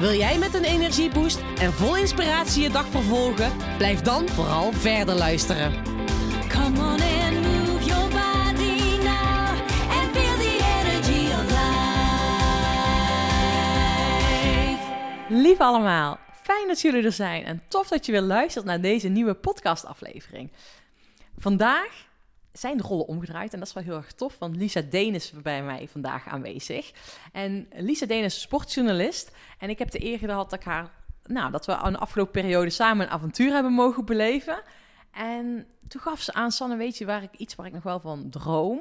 Wil jij met een energieboost en vol inspiratie je dag vervolgen? Blijf dan vooral verder luisteren. Come on and move your body now and feel the energy of life. Lief allemaal, fijn dat jullie er zijn en tof dat je weer luistert naar deze nieuwe podcastaflevering. Vandaag zijn de rollen omgedraaid en dat is wel heel erg tof, want Lisa Deen is bij mij vandaag aanwezig. En Lisa Deen is sportjournalist en ik heb de eer gehad dat, ik haar, nou, dat we aan de afgelopen periode samen een avontuur hebben mogen beleven. En toen gaf ze aan, Sanne, weet je waar ik iets waar ik nog wel van droom,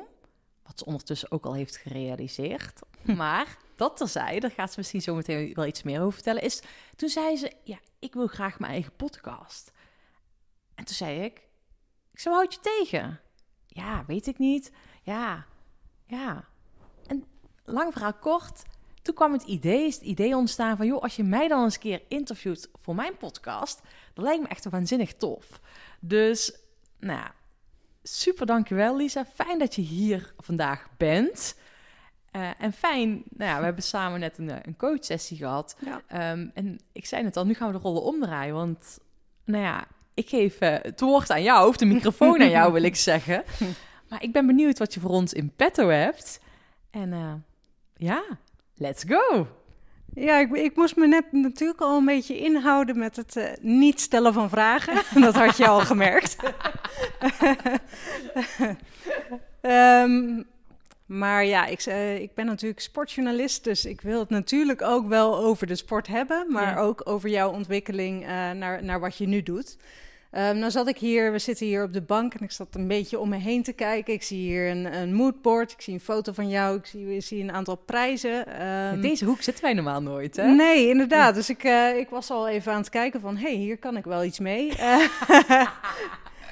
wat ze ondertussen ook al heeft gerealiseerd, maar dat terzijde, daar gaat ze misschien zo meteen wel iets meer over vertellen, is toen zei ze, ja, ik wil graag mijn eigen podcast. En toen zei ik, ik zou houd je tegen? Ja, weet ik niet. Ja, ja. En lang verhaal kort, toen kwam het idee, is het idee ontstaan van, joh, als je mij dan eens een keer interviewt voor mijn podcast, dat lijkt me echt waanzinnig tof. Dus, nou ja, super dankjewel Lisa. Fijn dat je hier vandaag bent. Eh, en fijn, nou ja, we hebben samen net een, eh, een coachsessie gehad. Ja. Ehm, en ik zei het al, nu gaan we de rollen omdraaien. Want, nou ja, ik geef eh, het woord aan jou, of de microfoon aan jou wil ik zeggen. Maar ik ben benieuwd wat je voor ons in petto hebt. En eh, ja, let's go! Ja, ik, ik moest me net natuurlijk al een beetje inhouden met het eh, niet stellen van vragen. dat had je al gemerkt. Ehm, maar ja, ik, ik ben natuurlijk sportjournalist, dus ik wil het natuurlijk ook wel over de sport hebben, maar Ja. ook over jouw ontwikkeling naar, naar wat je nu doet. Ehm, nou zat ik hier, we zitten hier op de bank en ik zat een beetje om me heen te kijken. Ik zie hier een, een moodboard, ik zie een foto van jou, ik zie, ik zie een aantal prijzen. Ehm, In deze hoek zitten wij normaal nooit, hè? Nee, inderdaad. Dus ik, eh, ik was al even aan het kijken van... hé, hey, hier kan ik wel iets mee.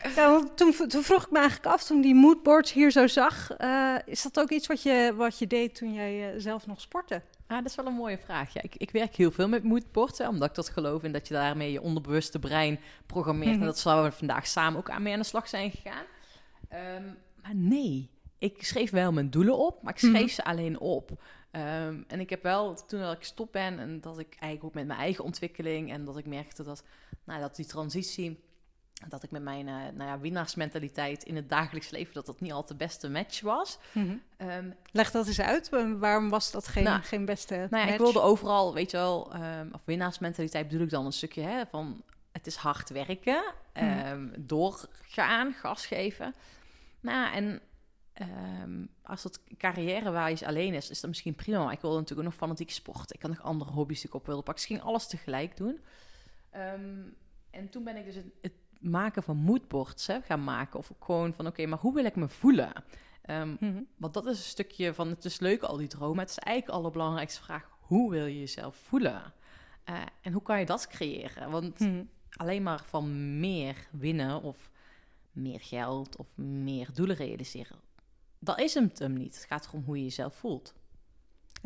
Eh, ja, want toen, toen vroeg ik me eigenlijk af, toen die moodboards hier zo zag... eh, is dat ook iets wat je, wat je deed toen jij zelf nog sportte? Ah, dat is wel een mooie vraag. Ja, ik, ik werk heel veel met moodboards, hè, omdat ik dat geloof in dat je daarmee je onderbewuste brein programmeert. Mhm. En dat zouden we vandaag samen ook aan mee aan de slag zijn gegaan. Ehm, maar nee, ik schreef wel mijn doelen op, maar ik schreef Mhm. ze alleen op. Ehm, en ik heb wel, toen dat ik stop ben en dat ik eigenlijk ook met mijn eigen ontwikkeling en dat ik merkte dat, nou, dat die transitie, dat ik met mijn eh, nou ja, winnaarsmentaliteit in het dagelijks leven, dat dat niet altijd de beste match was. Ehm, Leg dat eens uit. Wa- Waarom was dat geen, Nou, geen beste nou ja, ik match? wilde overal, weet je wel, ehm of winnaarsmentaliteit bedoel ik dan een stukje hè, van het is hard werken, ehm, doorgaan, gas geven. Nou, en als het carrièrewijs alleen is, is dat misschien prima. Maar ik wilde natuurlijk ook nog fanatiek sporten. Ik had nog andere hobby's die ik op wilde pakken. Dus ik ging alles tegelijk doen. En toen ben ik dus het, het maken van moodboards hè, gaan maken. Of gewoon van, oké, maar hoe wil ik me voelen? Ehm, Mhm. want dat is een stukje van, het is leuk al die dromen. Het is eigenlijk de allerbelangrijkste vraag, hoe wil je jezelf voelen? Eh, en hoe kan je dat creëren? Want Mhm. alleen maar van meer winnen of meer geld of meer doelen realiseren, dat is hem hem niet. Het gaat erom hoe je jezelf voelt.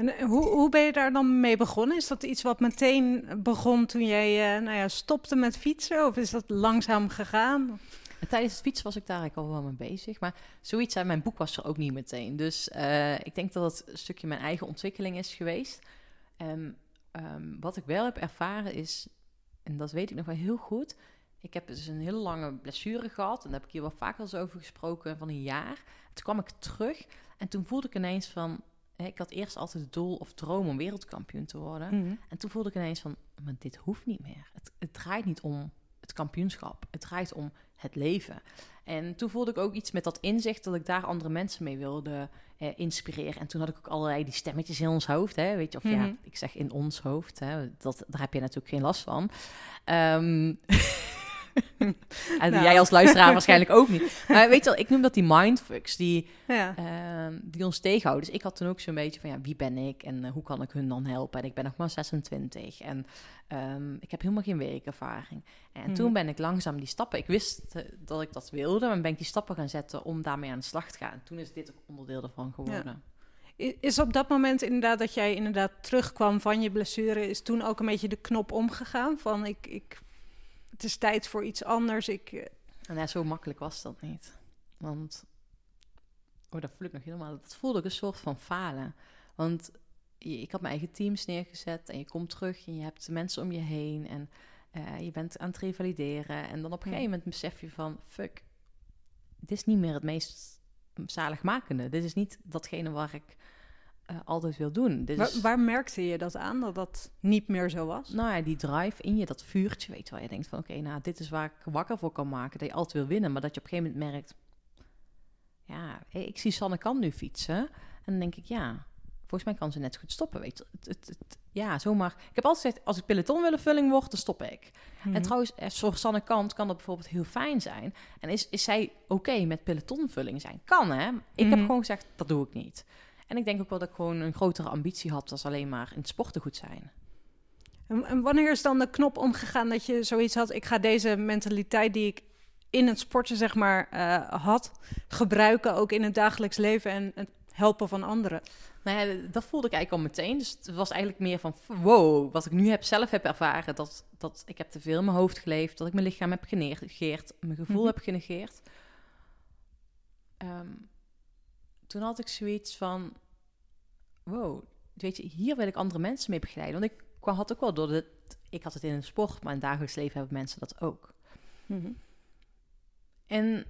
En eh, hoe, hoe ben je daar dan mee begonnen? Is dat iets wat meteen begon toen jij eh, nou ja, stopte met fietsen? Of is dat langzaam gegaan? En tijdens het fietsen was ik daar eigenlijk al wel mee bezig. Maar zoiets uit mijn boek was er ook niet meteen. Dus eh, ik denk dat het een stukje mijn eigen ontwikkeling is geweest. En ehm, wat ik wel heb ervaren is, en dat weet ik nog wel heel goed. Ik heb dus een hele lange blessure gehad. En daar heb ik hier wel vaker eens over gesproken, van een jaar. Toen kwam ik terug en toen voelde ik ineens van... Ik had eerst altijd het doel of droom om wereldkampioen te worden. Mhm. En toen voelde ik ineens van, maar dit hoeft niet meer. Het, het draait niet om het kampioenschap. Het draait om het leven. En toen voelde ik ook iets met dat inzicht dat ik daar andere mensen mee wilde eh, inspireren. En toen had ik ook allerlei die stemmetjes in ons hoofd. Hè, weet je, of ja, Mhm. ik zeg in ons hoofd. Hè, dat, daar heb je natuurlijk geen last van. Ehm, en Nou. jij als luisteraar waarschijnlijk ook niet. Maar weet je wel, ik noem dat die mindfucks die, Ja. ehm, die ons tegenhouden. Dus ik had toen ook zo'n beetje van, ja, wie ben ik en eh, hoe kan ik hun dan helpen? En ik ben nog maar 26 en ehm, ik heb helemaal geen werkervaring. En Mhm. toen ben ik langzaam die stappen, ik wist eh, dat ik dat wilde, maar ben ik die stappen gaan zetten om daarmee aan de slag te gaan. En toen is dit ook onderdeel ervan geworden. Is op dat moment inderdaad dat jij inderdaad terugkwam van je blessure, is toen ook een beetje de knop omgegaan van ik, ik het is tijd voor iets anders. Ik, En ja, zo makkelijk was dat niet. Want, oh, dat voel ik nog helemaal. Dat voelde ik een soort van falen. Want je- ik had mijn eigen teams neergezet en je komt terug en je hebt mensen om je heen en eh, je bent aan het revalideren. En dan op een gegeven moment besef je van, fuck, dit is niet meer het meest zaligmakende. Dit is niet datgene waar ik eh, altijd wil doen. Dit waar, merkte je dat aan, dat dat niet meer zo was? nou ja, die drive in je, dat vuurtje, weet je wel. Je denkt van, oké, nou, dit is waar ik wakker voor kan maken. Dat je altijd wil winnen, maar dat je op een gegeven moment merkt... Ja, ik zie Sanne kan nu fietsen. En dan denk ik, ja, volgens mij kan ze net zo goed stoppen, weet je. Het, het, het- ja, zomaar... Ik heb altijd gezegd, als ik pelotonwillenvulling word, dan stop ik. Mhm. En trouwens, eh, voor Sanne Kant kan dat bijvoorbeeld heel fijn zijn. En is, is zij oké met pelotonvulling zijn? Kan, hè? Ik heb Mhm. gewoon gezegd, dat doe ik niet. En ik denk ook wel dat ik gewoon een grotere ambitie had... als alleen maar in het sporten goed zijn. En, en wanneer is dan de knop omgegaan dat je zoiets had, ik ga deze mentaliteit die ik in het sporten zeg maar eh, had, gebruiken ook in het dagelijks leven en het helpen van anderen? Nou ja, dat voelde ik eigenlijk al meteen. Dus het was eigenlijk meer van, wow, wat ik nu heb, zelf heb ervaren. Dat, dat ik heb te veel in mijn hoofd geleefd. Dat ik mijn lichaam heb genegeerd. Mijn gevoel Mhm. heb genegeerd. Ehm, toen had ik zoiets van, wow, weet je, hier wil ik andere mensen mee begeleiden. Want ik kwam- had ook wel door het, ik had het in een sport, maar in het dagelijks leven hebben mensen dat ook. En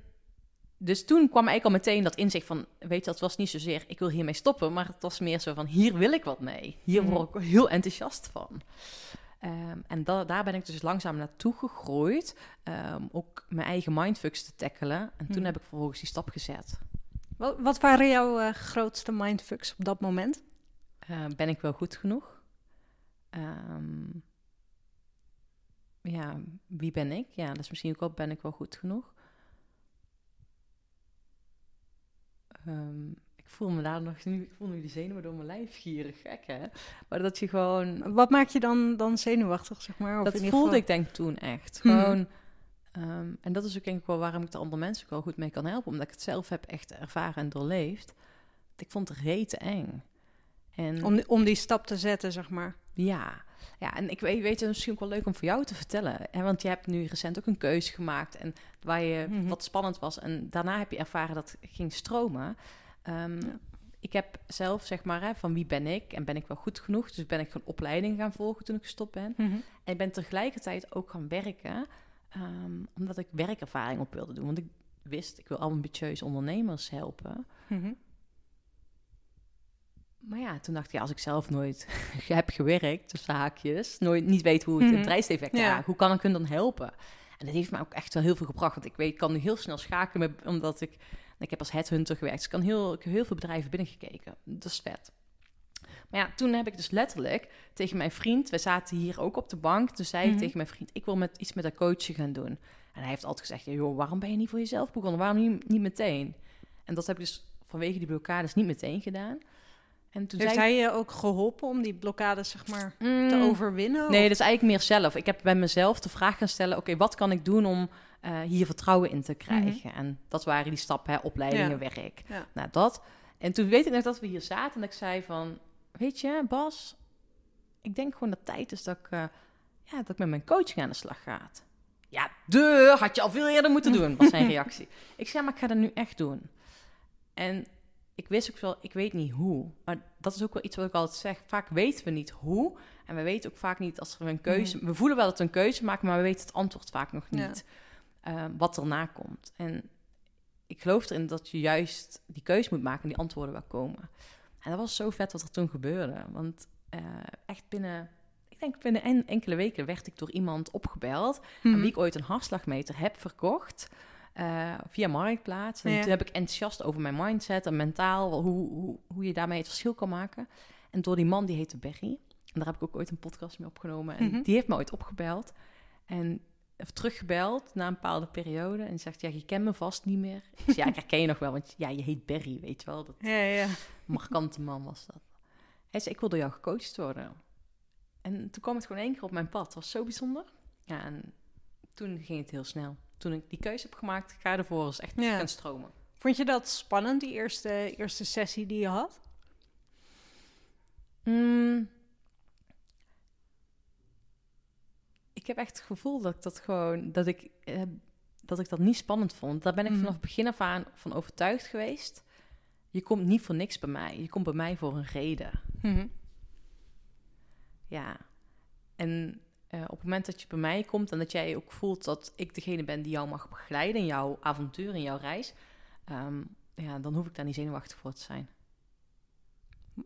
dus toen kwam eigenlijk al meteen dat inzicht van, weet je, dat was niet zozeer, ik wil hiermee stoppen, maar het was meer zo van, hier wil ik wat mee. Hier Mhm. word ik heel enthousiast van. Ehm, en da- daar ben ik dus langzaam naartoe gegroeid, ehm, ook mijn eigen mindfucks te tackelen. En toen Mhm. heb ik vervolgens die stap gezet. Wat, wat waren jouw eh, grootste mindfucks op dat moment? Eh, ben ik wel goed genoeg? Ehm, ja, wie ben ik? Ja, dat is misschien ook wel, ben ik wel goed genoeg? Ehm, ik voel me daar nog nu, ik voel nu die zenuwen door mijn lijf gieren, gek hè? Maar dat je gewoon, Wat maakt je dan, dan zenuwachtig, zeg maar? Of dat voelde geval- ik denk toen echt. Hmm. Ehm, en dat is ook denk ik wel waarom ik de andere mensen ook wel goed mee kan helpen. Omdat ik het zelf heb echt ervaren en doorleefd. Ik vond het rete eng. En Om, om die stap te zetten, zeg maar. Ja, ja en ik weet, weet het is misschien ook wel leuk om voor jou te vertellen. Hè? Want je hebt nu recent ook een keuze gemaakt en waar je Mhm. wat spannend was. En daarna heb je ervaren dat het ging stromen. Ehm, Ja. Ik heb zelf, zeg maar, hè, van wie ben ik en ben ik wel goed genoeg. Dus ben ik gewoon opleiding gaan volgen toen ik gestopt ben. En ik ben tegelijkertijd ook gaan werken, ehm, omdat ik werkervaring op wilde doen. Want ik wist, ik wil ambitieuze ondernemers helpen. Maar ja, toen dacht ik, ja, als ik zelf nooit heb gewerkt, tussen haakjes, nooit niet weet hoe het in Mhm. het reiseffect Ja. ja. hoe kan ik hun dan helpen? En dat heeft me ook echt wel heel veel gebracht, want ik weet, ik kan nu heel snel schakelen, met, omdat ik, ik heb als headhunter gewerkt, dus ik kan heel, ik heb heel veel bedrijven binnengekeken. Dat is vet. Maar ja, toen heb ik dus letterlijk tegen mijn vriend, we zaten hier ook op de bank, toen zei Mhm. ik tegen mijn vriend, ik wil met, iets met dat coachen gaan doen. En hij heeft altijd gezegd, joh, waarom ben je niet voor jezelf begonnen? Waarom niet, niet meteen? En dat heb ik dus vanwege die blokkades niet meteen gedaan. En toen Heeft zei hij je ook geholpen om die blokkades, zeg maar, Mm, te overwinnen? Nee, of- dat is eigenlijk meer zelf. Ik heb bij mezelf de vraag gaan stellen: oké, wat kan ik doen om eh, hier vertrouwen in te krijgen? En dat waren die stappen: hè, opleidingen, Ja. werk. Ja. Nou, dat. En toen weet ik nog dat we hier zaten en dat ik zei: van, Weet je, Bas, ik denk gewoon dat het tijd is dat ik, eh, ja, dat ik met mijn coaching aan de slag ga. Ja, de had je al veel eerder moeten doen, was zijn reactie. ik zei: Maar ik ga dat nu echt doen. En ik wist ook wel, ik weet niet hoe. Maar dat is ook wel iets wat ik altijd zeg. Vaak weten we niet hoe. En we weten ook vaak niet als er een keuze... We voelen wel dat we een keuze maken, maar we weten het antwoord vaak nog Ja. niet. eh, wat erna komt. En ik geloof erin dat je juist die keuze moet maken en die antwoorden wel komen. En dat was zo vet wat er toen gebeurde. Want eh, echt binnen... Ik denk binnen en- enkele weken werd ik door iemand opgebeld... Mhm. aan wie ik ooit een hartslagmeter heb verkocht... eh, via Marktplaats. En Ja. toen heb ik enthousiast over mijn mindset en mentaal... hoe, hoe, hoe je daarmee het verschil kan maken. En door die man, die heette Berry... en daar heb ik ook ooit een podcast mee opgenomen... en Mhm. die heeft me ooit opgebeld... en of teruggebeld na een bepaalde periode en zegt, ja, je kent me vast niet meer. Ja, ik herken je nog wel, want ja, je heet Barry, weet je wel. Dat Ja, ja. markante man was dat. Hij zei, ik wil door jou gecoacht worden. En toen kwam het gewoon één keer op mijn pad. Het was zo bijzonder. Ja, en toen ging het heel snel. Toen ik die keuze heb gemaakt, ga ervoor is echt Ja. gaan stromen. Vond je dat spannend, die eerste, eerste sessie die je had? Mm. Heb echt het gevoel dat ik dat gewoon, dat ik, eh, dat ik dat niet spannend vond. Daar ben ik Mhm. vanaf het begin af aan van overtuigd geweest. Je komt niet voor niks bij mij. Je komt bij mij voor een reden. Mhm. Ja. En eh, op het moment dat je bij mij komt en dat jij ook voelt dat ik degene ben die jou mag begeleiden in jouw avontuur, in jouw reis, ehm, ja, dan hoef ik daar niet zenuwachtig voor te zijn.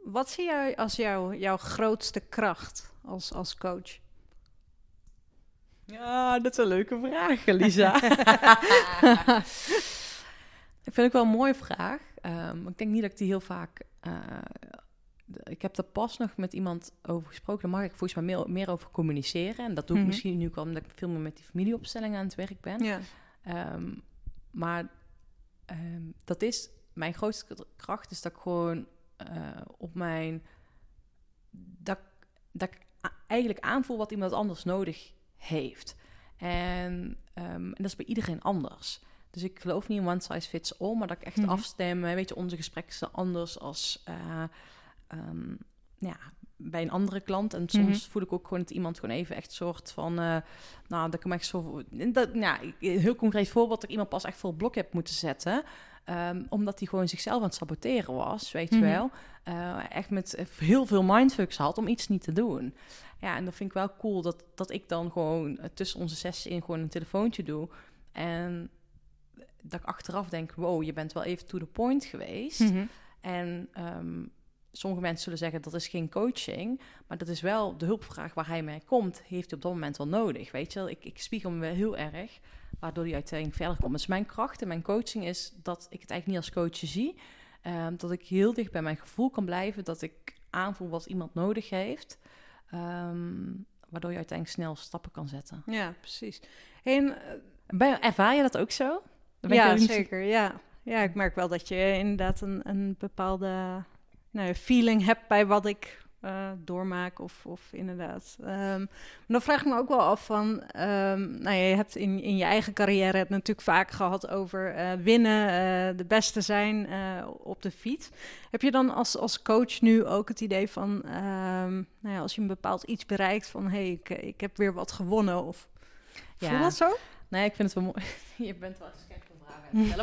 Wat zie jij als jouw jouw grootste kracht als, als coach? Ja, dat is een leuke vraag, Lisa. ik vind het wel een mooie vraag. Ehm, ik denk niet dat ik die heel vaak. de- ik heb er pas nog met iemand over gesproken. Daar mag ik volgens mij meer, meer over communiceren. En dat doe ik Mhm. misschien nu omdat ik veel meer met die familieopstelling aan het werk ben. Ja. Ehm, maar ehm, dat is mijn grootste kracht, is dat ik gewoon eh, op mijn. Dat, dat ik eigenlijk aanvoel wat iemand anders nodig heeft. En, ehm, en dat is bij iedereen anders. Dus ik geloof niet in one size fits all, maar dat ik echt Mhm. afstem. Weet je, onze gesprekken zijn anders als eh, ehm, ja, bij een andere klant. En soms Mhm. voel ik ook gewoon dat iemand gewoon even echt soort van... eh, nou, dat ik hem echt zo... Dat, nou, een heel concreet voorbeeld, dat ik iemand pas echt voor het blok heb moeten zetten. Ehm, omdat hij gewoon zichzelf aan het saboteren was, weet je Mhm. wel. Eh, echt met heel veel mindfucks had om iets niet te doen. Ja, en dat vind ik wel cool dat, dat ik dan gewoon eh, tussen onze sessies in gewoon een telefoontje doe. En dat ik achteraf denk, wow, je bent wel even to the point geweest. Mhm. En ehm, sommige mensen zullen zeggen dat is geen coaching, maar dat is wel de hulpvraag waar hij mee komt, heeft hij op dat moment wel nodig. Weet je, wel? ik, ik spiegel me wel heel erg, waardoor hij uiteindelijk verder komt. Dus mijn kracht en mijn coaching is dat ik het eigenlijk niet als coach zie, ehm, dat ik heel dicht bij mijn gevoel kan blijven, dat ik aanvoel wat iemand nodig heeft, ehm, waardoor je uiteindelijk snel stappen kan zetten. Ja, precies. En, eh, Ben, ervaar je dat ook zo? Ja, zeker. Ja. ja, ik merk wel dat je inderdaad een, een bepaalde nou, ja, feeling hebt bij wat ik eh, doormaak. Of, of inderdaad. Ehm, maar dan vraag ik me ook wel af van... ehm, nou, ja, je hebt in, in je eigen carrière het natuurlijk vaak gehad over eh, winnen, eh, de beste zijn op de fiets. Heb je dan als, als coach nu ook het idee van... ehm, nou ja, als je een bepaald iets bereikt van... hé, hey, ik, ik heb weer wat gewonnen of... Ja. Voel dat zo? Nee, ik vind het wel mooi. Je bent wel gek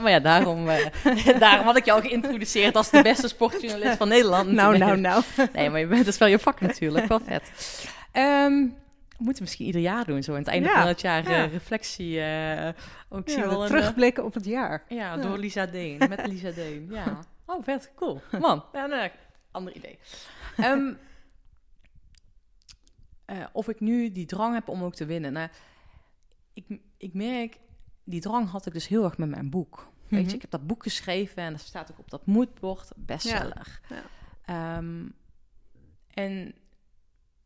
Maar ja, daarom, eh, daarom had ik al geïntroduceerd als de beste sportjournalist van Nederland. Nou, nou, nou. Nee, maar je bent, dat is wel je vak natuurlijk. Wel vet. Ehm, we moeten misschien ieder jaar doen, zo aan het einde Ja, van het jaar ja. eh, reflectie. eh ook Ja, wel terugblikken op het jaar. ja, door Lisa Deen. Met Lisa Deen, ja. Oh, vet, cool. Man, ja, nee, ander idee. Ehm, eh, of ik nu die drang heb om ook te winnen. Nou, ik, ik merk, die drang had ik dus heel erg met mijn boek. Weet Mhm. je, ik heb dat boek geschreven en dat staat ook op dat moodboard, bestseller. Ja, Ehm, en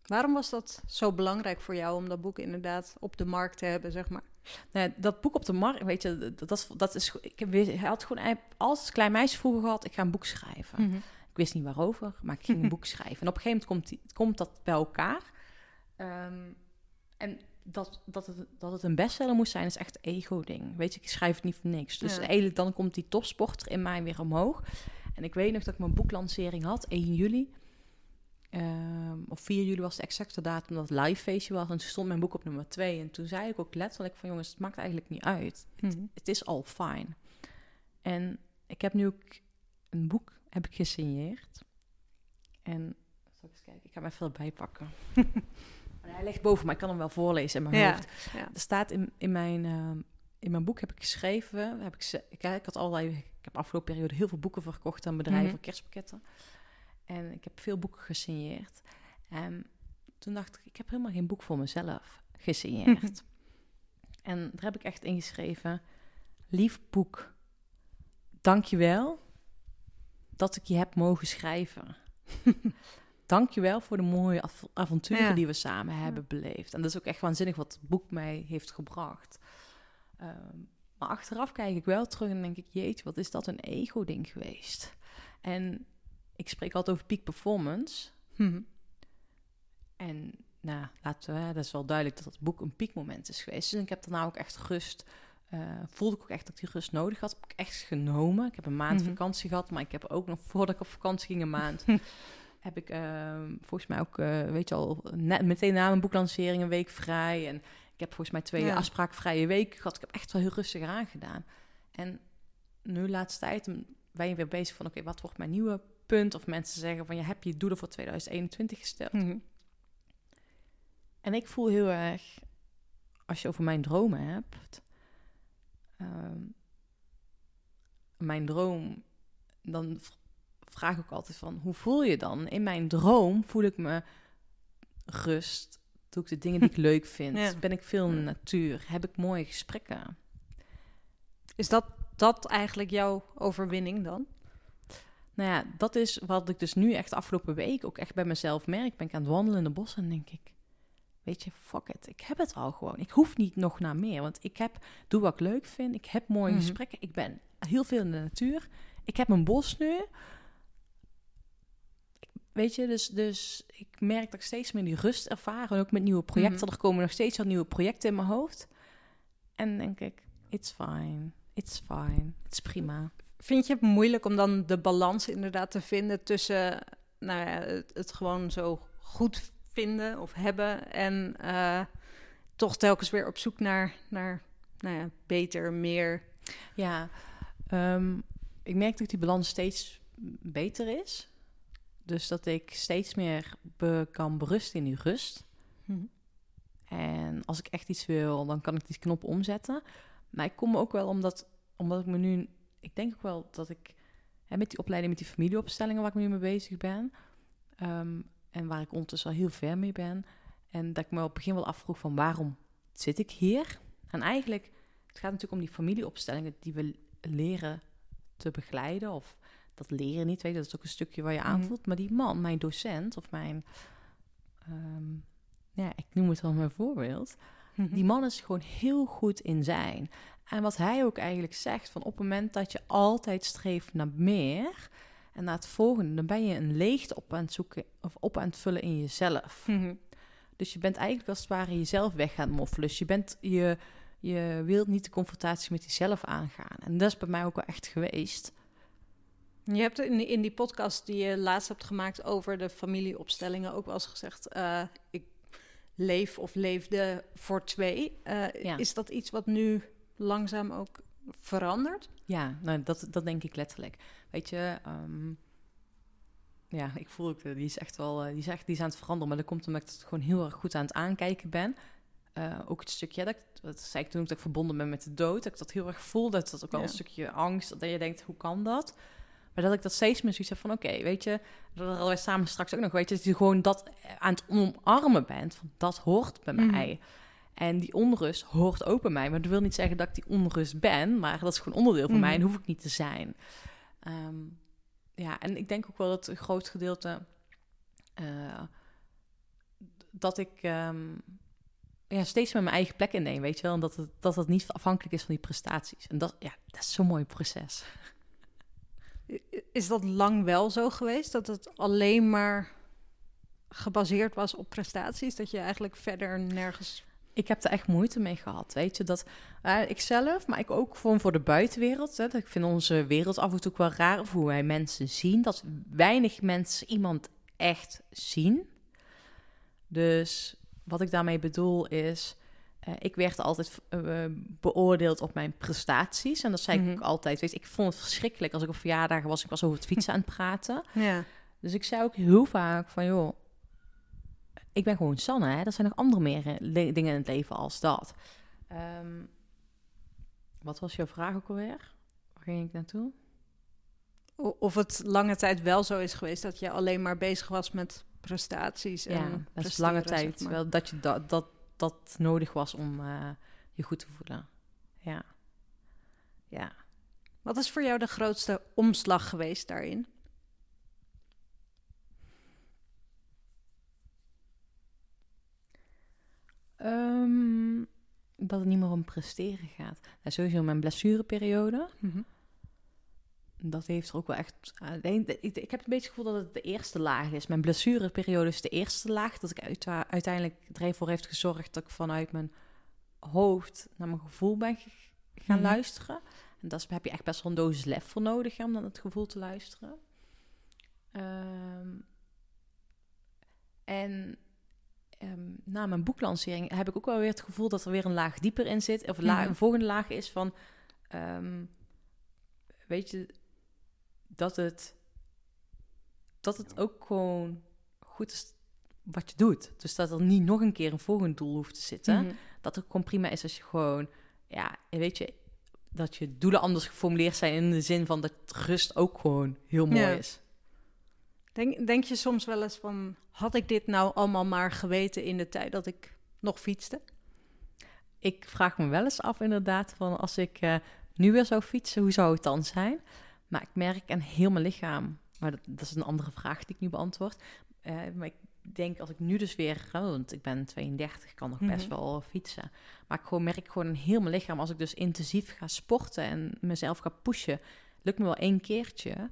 Waarom was dat zo belangrijk voor jou om dat boek inderdaad op de markt te hebben, zeg maar? nou, dat boek op de markt, weet je, dat, dat, is, dat is... Ik heb, hij had gewoon als klein meisje vroeger gehad, ik ga een boek schrijven. Ik wist niet waarover, maar ik ging een boek schrijven. En op een gegeven moment komt, die, komt dat bij elkaar. Ehm, en dat, dat, het, dat het een bestseller moest zijn, is echt ego-ding. Weet je, ik schrijf het niet voor niks. Dus Ja. eigenlijk dan komt die topsporter in mij weer omhoog. En ik weet nog dat ik mijn boeklancering had, 1 juli. Ehm, of 4 juli was de exacte datum dat het live feestje was. En toen stond mijn boek op nummer 2. En toen zei ik ook letterlijk van... jongens, het maakt eigenlijk niet uit. Mhm. Het is al fijn. En ik heb nu ook een boek heb ik gesigneerd. En zal ik eens kijken, ik ga hem even erbij pakken. hij ligt boven, maar ik kan hem wel voorlezen in mijn Ja, hoofd. ja. Er staat in, in, mijn, ehm, in mijn boek heb ik geschreven, heb ik, ik, ik had allerlei, ik heb afgelopen periode heel veel boeken verkocht aan bedrijven, Mhm. kerstpakketten. En ik heb veel boeken gesigneerd. En toen dacht ik, ik heb helemaal geen boek voor mezelf gesigneerd. en daar heb ik echt ingeschreven, lief boek, dank je wel dat ik je heb mogen schrijven. dank je wel voor de mooie av- avonturen Ja. die we samen hebben beleefd. En dat is ook echt waanzinnig wat het boek mij heeft gebracht. Ehm, maar achteraf kijk ik wel terug en denk ik, jeetje, wat is dat een ego-ding geweest. En ik spreek altijd over peak performance. Mhm. En nou, laten we, dat is wel duidelijk dat het boek een piekmoment is geweest. Dus ik heb daarna ook echt rust. eh, voelde ik ook echt dat ik die rust nodig had. Heb ik echt genomen. Ik heb een maand Mhm. vakantie gehad, maar ik heb ook nog voordat ik op vakantie ging een maand. heb ik ehm, volgens mij ook, eh, weet je al, net meteen na mijn boeklancering een week vrij. En ik heb volgens mij twee Ja. afspraakvrije weken gehad. Ik heb echt wel heel rustig aangedaan. En nu laatste tijd ben je weer bezig van, oké, wat wordt mijn nieuwe punt? Of mensen zeggen van, je hebt je doelen voor 2021 gesteld. Mhm. En ik voel heel erg, als je over mijn dromen hebt, ehm, mijn droom, dan vraag ook altijd van, hoe voel je dan? In mijn droom voel ik me rust, doe ik de dingen die ik leuk vind, Ja. ben ik veel in de natuur, heb ik mooie gesprekken. Is dat, dat eigenlijk jouw overwinning dan? Nou ja, dat is wat ik dus nu echt afgelopen week ook echt bij mezelf merk. Ben ik aan het wandelen in de bos en denk ik, weet je, fuck it. Ik heb het al gewoon. Ik hoef niet nog naar meer, want ik heb, doe wat ik leuk vind. Ik heb mooie Mhm. gesprekken. Ik ben heel veel in de natuur. Ik heb mijn bos nu. Weet je, dus, dus ik merk dat ik steeds meer die rust ervaar. En ook met nieuwe projecten. Mhm. Er komen nog steeds wat nieuwe projecten in mijn hoofd. En denk ik, it's fine. It's fine. Het is prima. Vind je het moeilijk om dan de balans inderdaad te vinden tussen nou ja, het, het gewoon zo goed vinden of hebben en eh, toch telkens weer op zoek naar, naar nou ja, beter, meer? Ja, ehm, ik merk dat die balans steeds beter is. Dus dat ik steeds meer be- kan berusten in die rust. Mhm. En als ik echt iets wil, dan kan ik die knop omzetten. Maar ik kom ook wel omdat, omdat ik me nu... Ik denk ook wel dat ik hè, met die opleiding, met die familieopstellingen waar ik nu mee bezig ben... ehm, en waar ik ondertussen al heel ver mee ben... en dat ik me op het begin wel afvroeg van waarom zit ik hier? En eigenlijk, het gaat natuurlijk om die familieopstellingen die we leren te begeleiden... of dat leren niet, weet dat is ook een stukje waar je Mhm. aanvoelt. Maar die man, mijn docent of mijn... ehm, ja, ik noem het wel mijn voorbeeld. Die man is gewoon heel goed in zijn. En wat hij ook eigenlijk zegt, van op het moment dat je altijd streeft naar meer en naar het volgende, dan ben je een leegte op aan het zoeken of op aan het vullen in jezelf. Mhm. Dus je bent eigenlijk als het ware jezelf weg gaan moffelen. Dus je, bent, je, je wilt niet de confrontatie met jezelf aangaan. En dat is bij mij ook wel echt geweest. Je hebt in, in die podcast die je laatst hebt gemaakt over de familieopstellingen ook wel eens gezegd: eh, ik leef of leefde voor twee. Eh, Ja. Is dat iets wat nu langzaam ook verandert? Ja, nou, dat, dat denk ik letterlijk. Weet je, ehm, ja, ik voel ook, eh, die is echt wel, die is echt, die is aan het veranderen, maar dat komt omdat ik het gewoon heel erg goed aan het aankijken ben. Ook het stukje, dat, ik, dat zei ik toen ook, dat ik verbonden ben met de dood, dat ik dat heel erg voel, dat dat ook wel Ja. een stukje angst, dat je denkt, hoe kan dat? Maar dat ik dat steeds meer zoiets heb van, oké, weet je, dat hadden wij samen straks ook nog, weet je, dat je gewoon dat aan het omarmen bent, van dat hoort bij Mhm. mij. En die onrust hoort ook bij mij. Maar dat wil niet zeggen dat ik die onrust ben. Maar dat is gewoon onderdeel van mij en Mhm. hoef ik niet te zijn. Ehm, ja, en ik denk ook wel dat een groot gedeelte... eh, dat ik ehm, ja, steeds met mijn eigen plek inneem, weet je wel. En dat het, dat het niet afhankelijk is van die prestaties. En dat, ja, dat is zo'n mooi proces. Is dat lang wel zo geweest? Dat het alleen maar gebaseerd was op prestaties? Dat je eigenlijk verder nergens. ik heb er echt moeite mee gehad. Weet je, dat uh, ik zelf, maar ik ook voor de buitenwereld. Hè, dat ik vind onze wereld af en toe wel raar of hoe wij mensen zien. Dat weinig mensen iemand echt zien. Dus wat ik daarmee bedoel is. Uh, ik werd altijd uh, beoordeeld op mijn prestaties. En dat zei Mhm. ik ook altijd. Weet ik vond het verschrikkelijk als ik op verjaardagen was. Ik was over het fietsen aan het praten. Ja. Dus ik zei ook heel vaak van, joh, ik ben gewoon Sanne. Hè? Er zijn nog andere meer eh, le- dingen in het leven als dat. Ehm, wat was jouw vraag ook alweer? Waar ging ik naartoe? Of het lange tijd wel zo is geweest dat je alleen maar bezig was met prestaties. En ja, dat is lange zeg tijd maar. wel dat je dat, dat, dat nodig was om eh, je goed te voelen. Ja. Ja. Wat is voor jou de grootste omslag geweest daarin? Ehm, dat het niet meer om presteren gaat. Nou, sowieso mijn blessureperiode. Mhm. Dat heeft er ook wel echt... ik heb een beetje het gevoel dat het de eerste laag is. Mijn blessureperiode is de eerste laag. Dat ik uit, uiteindelijk er voor heeft gezorgd dat ik vanuit mijn hoofd naar mijn gevoel ben gaan Mhm. luisteren. En daar heb je echt best wel een dosis lef voor nodig om naar het gevoel te luisteren. Ehm, en ehm, na mijn boeklancering heb ik ook wel weer het gevoel dat er weer een laag dieper in zit. Of een, la- Mhm. een volgende laag is van... ehm, weet je, dat het, dat het ook gewoon goed is wat je doet. Dus dat er niet nog een keer een volgend doel hoeft te zitten. Mhm. Dat het gewoon prima is als je gewoon, ja, weet je, dat je doelen anders geformuleerd zijn in de zin van dat rust ook gewoon heel mooi Ja. is. Denk, denk je soms wel eens van, had ik dit nou allemaal maar geweten in de tijd dat ik nog fietste? Ik vraag me wel eens af inderdaad van als ik eh, nu weer zou fietsen, hoe zou het dan zijn? Maar ik merk aan heel mijn lichaam, maar dat, dat is een andere vraag die ik nu beantwoord. Eh, maar ik denk als ik nu dus weer, want ik ben 32, kan nog best Mhm. wel fietsen. Maar ik gewoon merk gewoon in heel mijn lichaam, als ik dus intensief ga sporten en mezelf ga pushen, lukt me wel één keertje.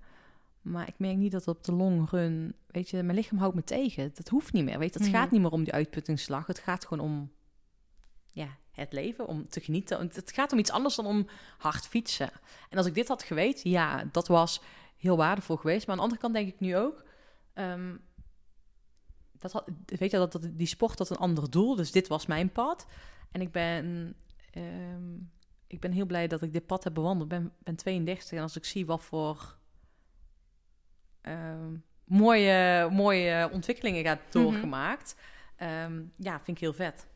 Maar ik merk niet dat op de long run, weet je, mijn lichaam houdt me tegen. Dat hoeft niet meer, weet je. Het Mhm. gaat niet meer om die uitputtingsslag. Het gaat gewoon om ja, het leven, om te genieten. Want Het gaat om iets anders dan om hard fietsen. En als ik dit had geweten, ja, dat was heel waardevol geweest. Maar aan de andere kant denk ik nu ook... ehm, dat had, weet je, dat, dat, die sport had een ander doel. Dus dit was mijn pad. En ik ben, ehm, ik ben heel blij dat ik dit pad heb bewandeld. Ik ben, ben 32 en als ik zie wat voor ehm, mooie, mooie ontwikkelingen ik heb doorgemaakt... ja, vind ik heel vet.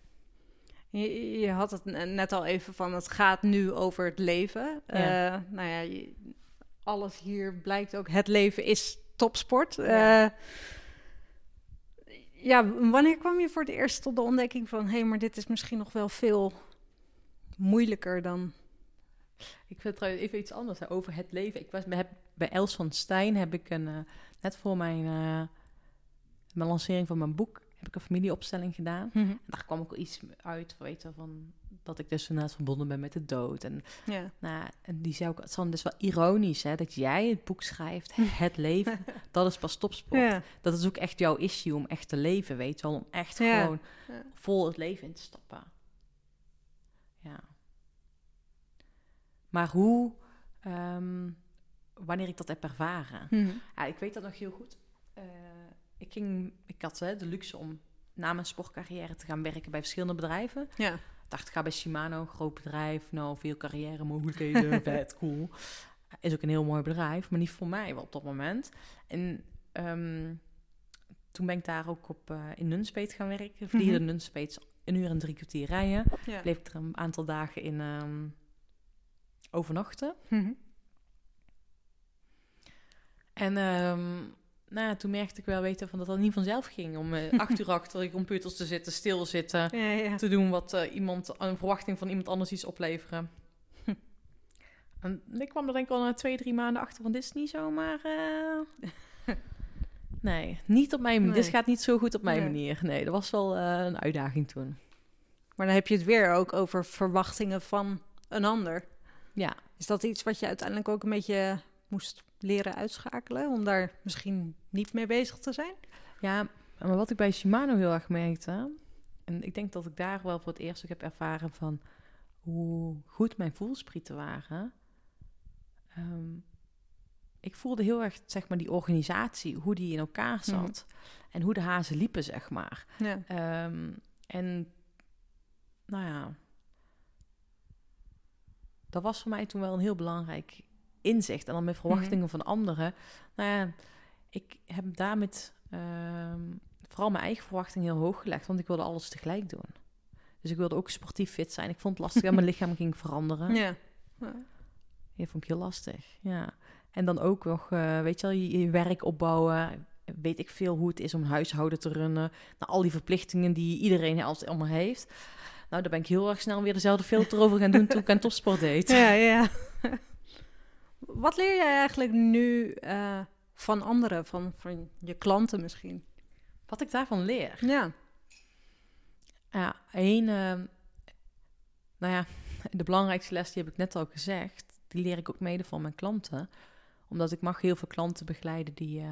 Je, je had het net al even van, het gaat nu over het leven. Ja. Eh, nou ja, je- alles hier blijkt ook, het leven is topsport. Ja. Ja. ja, wanneer kwam je voor het eerst tot de ontdekking van... hé, hey, maar dit is misschien nog wel veel moeilijker dan... Ik vind trouwens even iets anders hè, over het leven. Ik was heb, bij Els van Stijn heb ik een, eh, net voor mijn, eh, mijn lancering van mijn boek, heb ik een familieopstelling gedaan. En daar kwam ook iets uit, weet je, van dat ik dus inderdaad verbonden ben met de dood. En, Ja. nou, en die zei ook, het is dan dus wel ironisch hè, dat jij het boek schrijft, het leven, dat is pas topsport. Ja. Dat is ook echt jouw issue om echt te leven, weet je wel, om echt Ja. gewoon vol het leven in te stappen. Ja. Maar hoe, ehm, wanneer ik dat heb ervaren? Mhm. Ja, ik weet dat nog heel goed. Eh, ik, ging, ik had hè, de luxe om na mijn sportcarrière te gaan werken bij verschillende bedrijven. ja. Ik dacht, ik ga bij Shimano, groot bedrijf. Nou, veel carrière mogelijkheden, vet, cool. Is ook een heel mooi bedrijf, maar niet voor mij wel op dat moment. En ehm, toen ben ik daar ook op eh, in Nunspeet gaan werken. Vliegen Mhm. de Nunspeet een uur en drie kwartier rijden. ja. Bleef ik er een aantal dagen in ehm, overnachten. Mhm. En ehm, nou toen merkte ik wel weten van dat dat niet vanzelf ging. Om eh, acht uur achter de computers te zitten, stilzitten. Ja, ja. te doen wat eh, iemand, een verwachting van iemand anders iets opleveren. En ik kwam er denk ik al na twee, drie maanden achter van dit is niet zomaar... eh, nee, niet op mijn manier. Nee. Dit gaat niet zo goed op mijn Nee. manier. Nee, dat was wel een uitdaging toen. Maar dan heb je het weer ook over verwachtingen van een ander. Ja, Is dat iets wat je uiteindelijk ook een beetje moest leren uitschakelen? Om daar misschien niet mee bezig te zijn? ja, maar wat ik bij Shimano heel erg merkte... en ik denk dat ik daar wel voor het eerst ook heb ervaren van... hoe goed mijn voelsprieten waren... Ehm, ik voelde heel erg, zeg maar, die organisatie, hoe die in elkaar zat. En hoe de hazen liepen, zeg maar. Ja. Ehm, en nou ja, dat was voor mij toen wel een heel belangrijk inzicht. En dan met verwachtingen van anderen. Nou ja, ik heb daar met ehm, vooral mijn eigen verwachting heel hoog gelegd, want ik wilde alles tegelijk doen. Dus ik wilde ook sportief fit zijn. Ik vond het lastig dat mijn lichaam ging veranderen. Ja. Ja, vond ik heel lastig. Ja. En dan ook nog, eh, weet je wel, je, je werk opbouwen. Weet ik veel hoe het is om een huishouden te runnen. Nou, al die verplichtingen die iedereen als allemaal heeft. Nou, daar ben ik heel erg snel weer dezelfde filter over gaan doen toen ik aan topsport deed. Ja, ja. Wat leer jij eigenlijk nu eh, van anderen, van, van je klanten misschien? Wat ik daarvan leer. Ja. Ja, één, ehm, nou ja, de belangrijkste les, die heb ik net al gezegd, die leer ik ook mede van mijn klanten. Omdat ik mag heel veel klanten begeleiden die eh,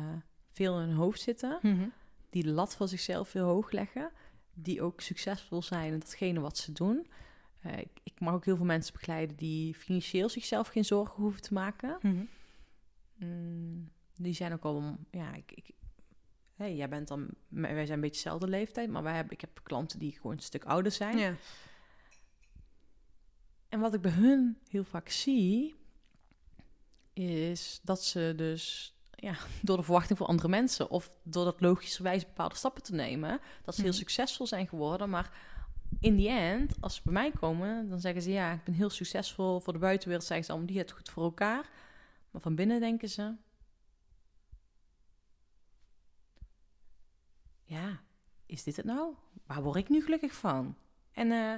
veel in hun hoofd zitten, Mhm. die de lat voor zichzelf heel hoog leggen, die ook succesvol zijn in datgene wat ze doen. Eh, ik, ik mag ook heel veel mensen begeleiden die financieel zichzelf geen zorgen hoeven te maken. Mhm. Mm, die zijn ook al, ja, ik, ik, hey, jij bent dan, wij zijn een beetje dezelfde leeftijd, maar wij hebben, ik heb klanten die gewoon een stuk ouder zijn. Ja. En wat ik bij hun heel vaak zie, is dat ze dus ja, door de verwachting van andere mensen of door dat logischerwijs bepaalde stappen te nemen, dat ze heel Mhm. succesvol zijn geworden. Maar in die end, als ze bij mij komen, dan zeggen ze ja, ik ben heel succesvol. Voor de buitenwereld zeggen ze allemaal, die het goed voor elkaar. Maar van binnen denken ze, ja, is dit het nou? Waar word ik nu gelukkig van? En eh,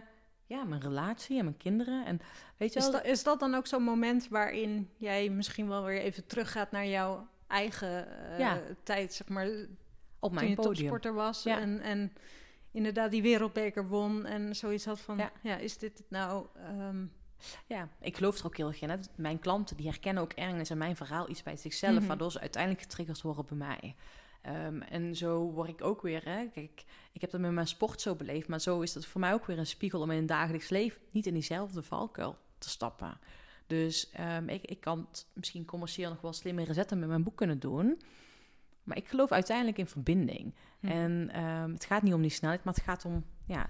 ja, mijn relatie en mijn kinderen. En weet je Is, wel, dat, is dat dan ook zo'n moment waarin jij misschien wel weer even teruggaat naar jouw eigen Ja. tijd, zeg maar, op toen mijn je podium. topsporter was Ja. en, en inderdaad die wereldbeker won en zoiets had van, ja, Ja. is dit het nou? ehm, Ja, ik geloof er ook heel erg in. Hè. Mijn klanten die herkennen ook ergens in mijn verhaal iets bij zichzelf, Mhm. waardoor ze uiteindelijk getriggerd worden bij mij. Ehm, en zo word ik ook weer, hè. Kijk, ik heb dat met mijn sport zo beleefd, maar zo is dat voor mij ook weer een spiegel om in het dagelijks leven niet in diezelfde valkuil te stappen. Dus ehm, ik, ik kan het misschien commercieel nog wel slimmere zetten met mijn boek kunnen doen. Maar ik geloof uiteindelijk in verbinding. Mhm. En ehm, het gaat niet om die snelheid, maar het gaat om ja,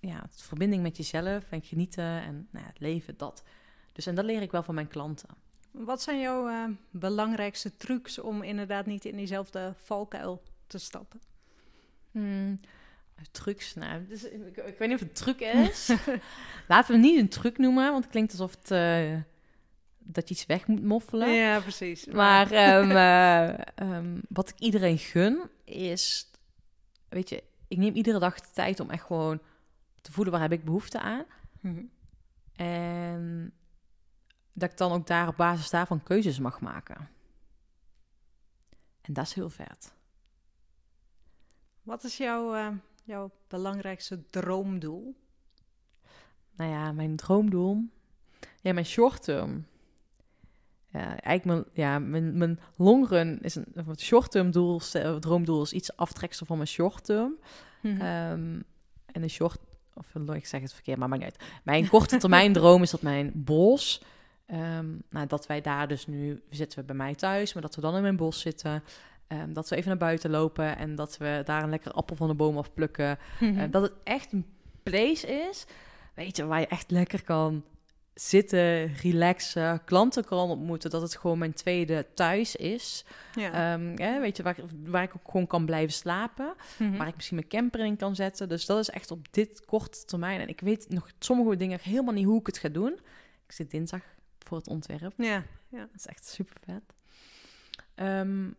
ja, het verbinding met jezelf en genieten en nou ja, het leven, dat. Dus en dat leer ik wel van mijn klanten. Wat zijn jouw eh, belangrijkste trucs om inderdaad niet in diezelfde valkuil te stappen? Hmm, trucs, nou, dus, ik, ik weet niet of het truc is. Laten we het niet een truc noemen, want het klinkt alsof het, eh, dat je iets weg moet moffelen. Ja, precies. Maar ehm, eh, ehm, wat ik iedereen gun is, weet je, ik neem iedere dag de tijd om echt gewoon te voelen waar heb ik behoefte aan. Mhm. En dat ik dan ook daar op basis daarvan keuzes mag maken. En dat is heel vet. Wat is jouw, eh, jouw belangrijkste droomdoel? Nou ja, mijn droomdoel. Ja, mijn short term. Eigenlijk mijn, ja, mijn, mijn long run is een, of het short term doel, droomdoel is iets aftreksel van mijn short term. Mhm. Ehm, en de short, of ik zeg het verkeerd, maar maakt niet uit. Mijn korte termijn droom is dat mijn bos, ehm, nou, dat wij daar dus nu, zitten we bij mij thuis, maar dat we dan in mijn bos zitten. ehm, dat we even naar buiten lopen en dat we daar een lekker appel van de boom afplukken. Eh, dat het echt een place is, weet je, waar je echt lekker kan zitten, relaxen, klanten kan ontmoeten. Dat het gewoon mijn tweede thuis is. ja. Ehm, ja, weet je, waar, waar ik ook gewoon kan blijven slapen. Mhm. Waar ik misschien mijn camper in kan zetten. Dus dat is echt op dit korte termijn. En ik weet nog sommige dingen helemaal niet hoe ik het ga doen. Ik zit dinsdag voor het ontwerp. ja. Dat is echt super vet. Ehm,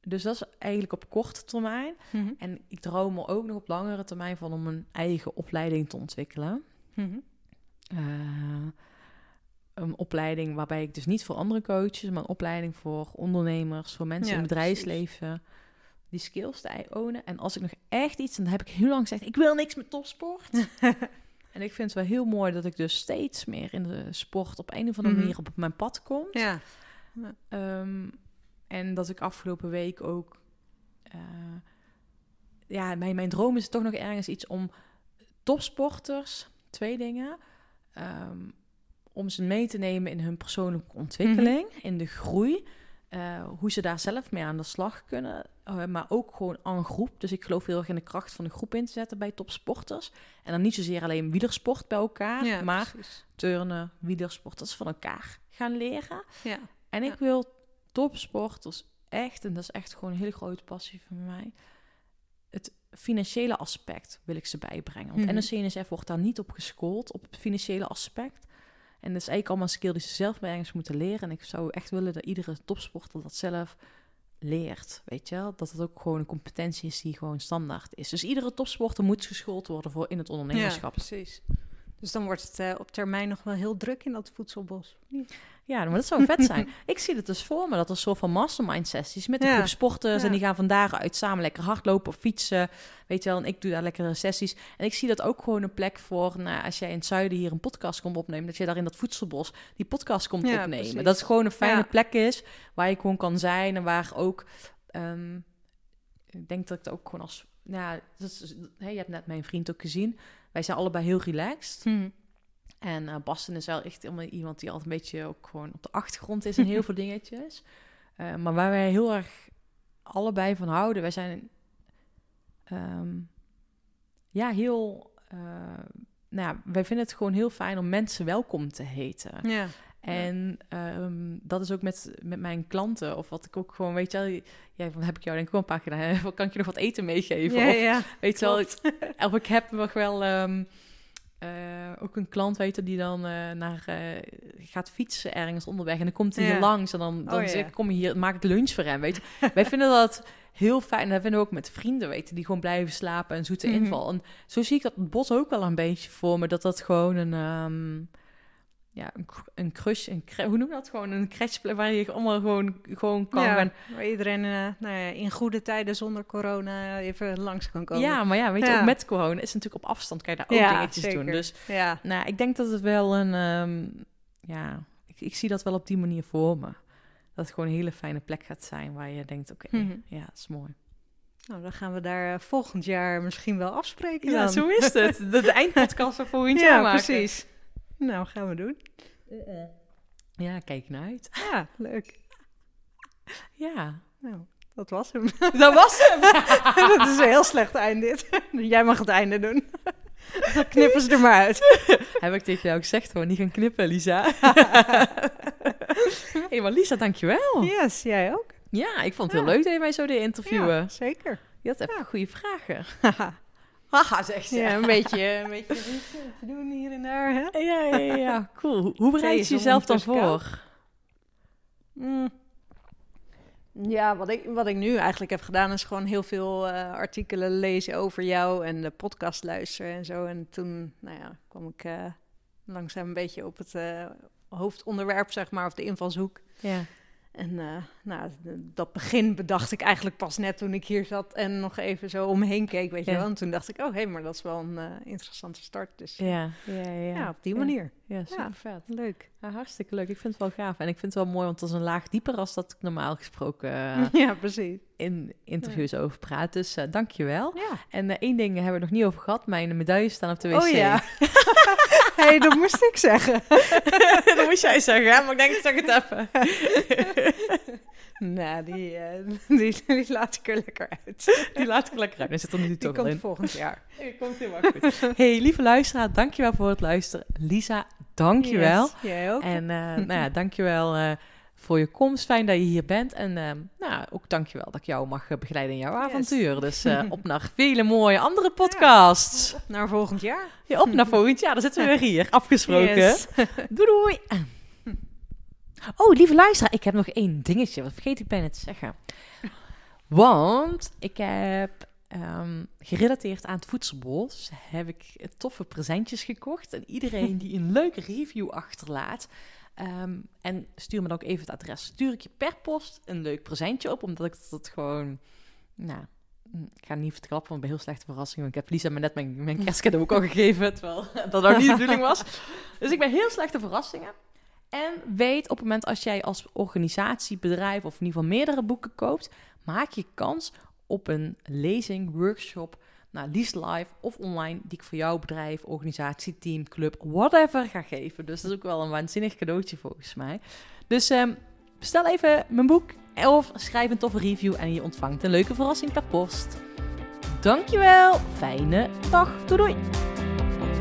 dus dat is eigenlijk op korte termijn. Mhm. En ik droom er ook nog op langere termijn van om een eigen opleiding te ontwikkelen. Mhm. Een opleiding waarbij ik dus niet voor andere coaches, maar een opleiding voor ondernemers, voor mensen Ja, in het bedrijfsleven, die skills te ownen. En als ik nog echt iets, en dan heb ik heel lang gezegd, ik wil niks met topsport. en ik vind het wel heel mooi dat ik dus steeds meer in de sport op een of andere Mhm. manier op mijn pad kom. Ja. Ehm, en dat ik afgelopen week ook. eh, ja, mijn, mijn droom is toch nog ergens iets om topsporters, twee dingen. Ehm, om ze mee te nemen in hun persoonlijke ontwikkeling, in de groei. eh, hoe ze daar zelf mee aan de slag kunnen. eh, maar ook gewoon aan groep. Dus ik geloof heel erg in de kracht van de groep in te zetten bij topsporters. En dan niet zozeer alleen wielersport bij elkaar, ja, maar precies. turnen, wielersporters van elkaar gaan leren. Ja. En ik Ja. wil topsporters echt, en dat is echt gewoon een hele grote passie van mij, financiële aspect wil ik ze bijbrengen. Want Mhm. NOC-NSF wordt daar niet op geschoold, op het financiële aspect. En dat is eigenlijk allemaal een skill die ze zelf bij ergens moeten leren. En ik zou echt willen dat iedere topsporter dat zelf leert, weet je wel? Dat het ook gewoon een competentie is die gewoon standaard is. Dus iedere topsporter moet geschoold worden voor in het Ja, ondernemerschap. precies. Dus dan wordt het eh, op termijn nog wel heel druk in dat voedselbos. Ja, maar dat zou vet zijn. ik zie het dus voor me, dat er een soort van mastermind sessies met een Ja. groep sporters... Ja. en die gaan van daaruit samen lekker hardlopen of fietsen. Weet je wel, en ik doe daar lekkere sessies. En ik zie dat ook gewoon een plek voor... Nou, als jij in het zuiden hier een podcast komt opnemen... dat je daar in dat voedselbos die podcast komt Ja, opnemen. precies. Dat het gewoon een fijne plek is... waar je gewoon kan zijn en waar ook... ehm, ik denk dat ik het ook gewoon als... Nou, dat is, hè, je hebt net mijn vriend ook gezien. Wij zijn allebei heel relaxed. En eh Basten is wel echt iemand die altijd een beetje ook gewoon op de achtergrond is in heel veel dingetjes. Eh, maar waar wij heel erg allebei van houden, wij zijn ehm, ja heel. eh, nou, ja, wij vinden het gewoon heel fijn om mensen welkom te heten. Ja. En ehm, dat is ook met, met mijn klanten. Of wat ik ook gewoon, weet je wel, ja, van heb ik jou denk ik wel een paar keer gedaan. hè? Kan ik je nog wat eten meegeven? Ja, of, ja. Weet je wel, ik- of ik heb nog wel ehm, eh, ook een klant weten die dan eh, naar eh, gaat fietsen ergens onderweg en dan komt hij hier langs en dan, dan Oh, zeg ik, kom je hier, maak ik lunch voor hem, weet je. Wij vinden dat heel fijn en dat vinden we ook met vrienden, weten die gewoon blijven slapen en zoete Mhm. inval. En zo zie ik dat het bos ook wel een beetje voor me, dat dat gewoon een... ehm, ja, een, een crush, een hoe noem je dat? Gewoon een crashplek waar je allemaal gewoon, gewoon kan ja, gaan waar iedereen eh, nou ja, in goede tijden zonder corona even langs kan komen. Ja, maar ja, weet je, Ja. ook met corona is natuurlijk op afstand kan je daar ook Ja, dingetjes zeker. doen. Dus ja. nou, ik denk dat het wel een, ehm, ja, ik, ik zie dat wel op die manier voor me. Dat het gewoon een hele fijne plek gaat zijn waar je denkt, oké, Mhm. ja, dat is mooi. Nou, dan gaan we daar eh, volgend jaar misschien wel afspreken Ja, dan. zo is het. De, de eindpodcast van volgend ja, jaar maken. precies. Nou, gaan we doen. Ja, kijk naar uit. Ja, leuk. Ja, Nou, dat was hem. dat was hem. dat is een heel slecht eind dit. Jij mag het einde doen. Dan knippen ze er maar uit. Heb ik tegen jou gezegd, gewoon niet gaan knippen, Lisa. Hé, hey, maar Lisa, dankjewel. Yes, jij ook. Ja, ik vond het heel Ja. leuk dat je mij zo deed interviewen. Ja, zeker. Je had even goede vragen. Haha. Zegt ze. ja, een beetje, een beetje research doen hier en daar, hè? Ja, ja, ja, ja. cool. Hoe- bereid je jezelf dan voor? Mm. Ja, wat ik, wat ik nu eigenlijk heb gedaan is gewoon heel veel eh, artikelen lezen over jou en de podcast luisteren en zo. En toen, nou ja, kwam ik eh, langzaam een beetje op het eh, hoofdonderwerp, zeg maar, of de invalshoek. Ja. En eh, nou, dat begin bedacht ik eigenlijk pas net toen ik hier zat en nog even zo om me heen keek, weet je Ja. wel. En toen dacht ik, oh hé, maar dat is wel een eh, interessante start. Dus ja, Ja, ja, ja. op die manier. Ja, super vet. Leuk. Ja, hartstikke leuk. Ik vind het wel gaaf. En ik vind het wel mooi, want het is een laag dieper als dat ik normaal gesproken Ja, precies. in interviews over praat. Dus eh dank je wel. Ja. En eh, één ding hebben we nog niet over gehad. Mijn medailles staan op de wc. Oh ja. Hé, hey, dat moest ik zeggen. dat moest jij zeggen, hè? maar ik denk, ik zeg het even. Nou, die, die, die laat ik er lekker uit. Die laat ik lekker uit. Hij zit er nu Die toch komt in. volgend jaar. Die komt helemaal goed. hey, lieve luisteraar, dankjewel voor het luisteren. Lisa, dankjewel. Yes, jij ook. En eh nou ja, dankjewel eh voor je komst. Fijn dat je hier bent. En nou, ook dankjewel dat ik jou mag begeleiden in jouw Yes. avontuur. Dus op naar vele mooie andere podcasts. Naar volgend jaar. Ja, op naar volgend jaar. Dan zitten we weer hier. Afgesproken. Yes. Doei doei. Oh, lieve luisteraar. Ik heb nog één dingetje. Wat vergeet ik bijna te zeggen. Want ik heb ehm, gerelateerd aan het voedselbos... heb ik toffe presentjes gekocht. En iedereen die een leuke review achterlaat... ehm, en stuur me dan ook even het adres. Stuur ik je per post een leuk presentje op. Omdat ik dat gewoon... Nou, ik ga niet verklappen, want ik ben heel slechte verrassing. Want ik heb Lisa me net mijn, mijn kerstcadeau ook al gegeven. Terwijl dat ook niet de bedoeling was. Dus ik ben heel slechte verrassingen. En weet op het moment als jij als organisatie, bedrijf of in ieder geval meerdere boeken koopt, maak je kans op een lezing, workshop, nou, live of online, die ik voor jouw bedrijf, organisatie, team, club, whatever ga geven. Dus dat is ook wel een waanzinnig cadeautje volgens mij. Dus ehm, bestel even mijn boek of schrijf een toffe review en je ontvangt een leuke verrassing per post. Dankjewel, fijne dag, doei doei!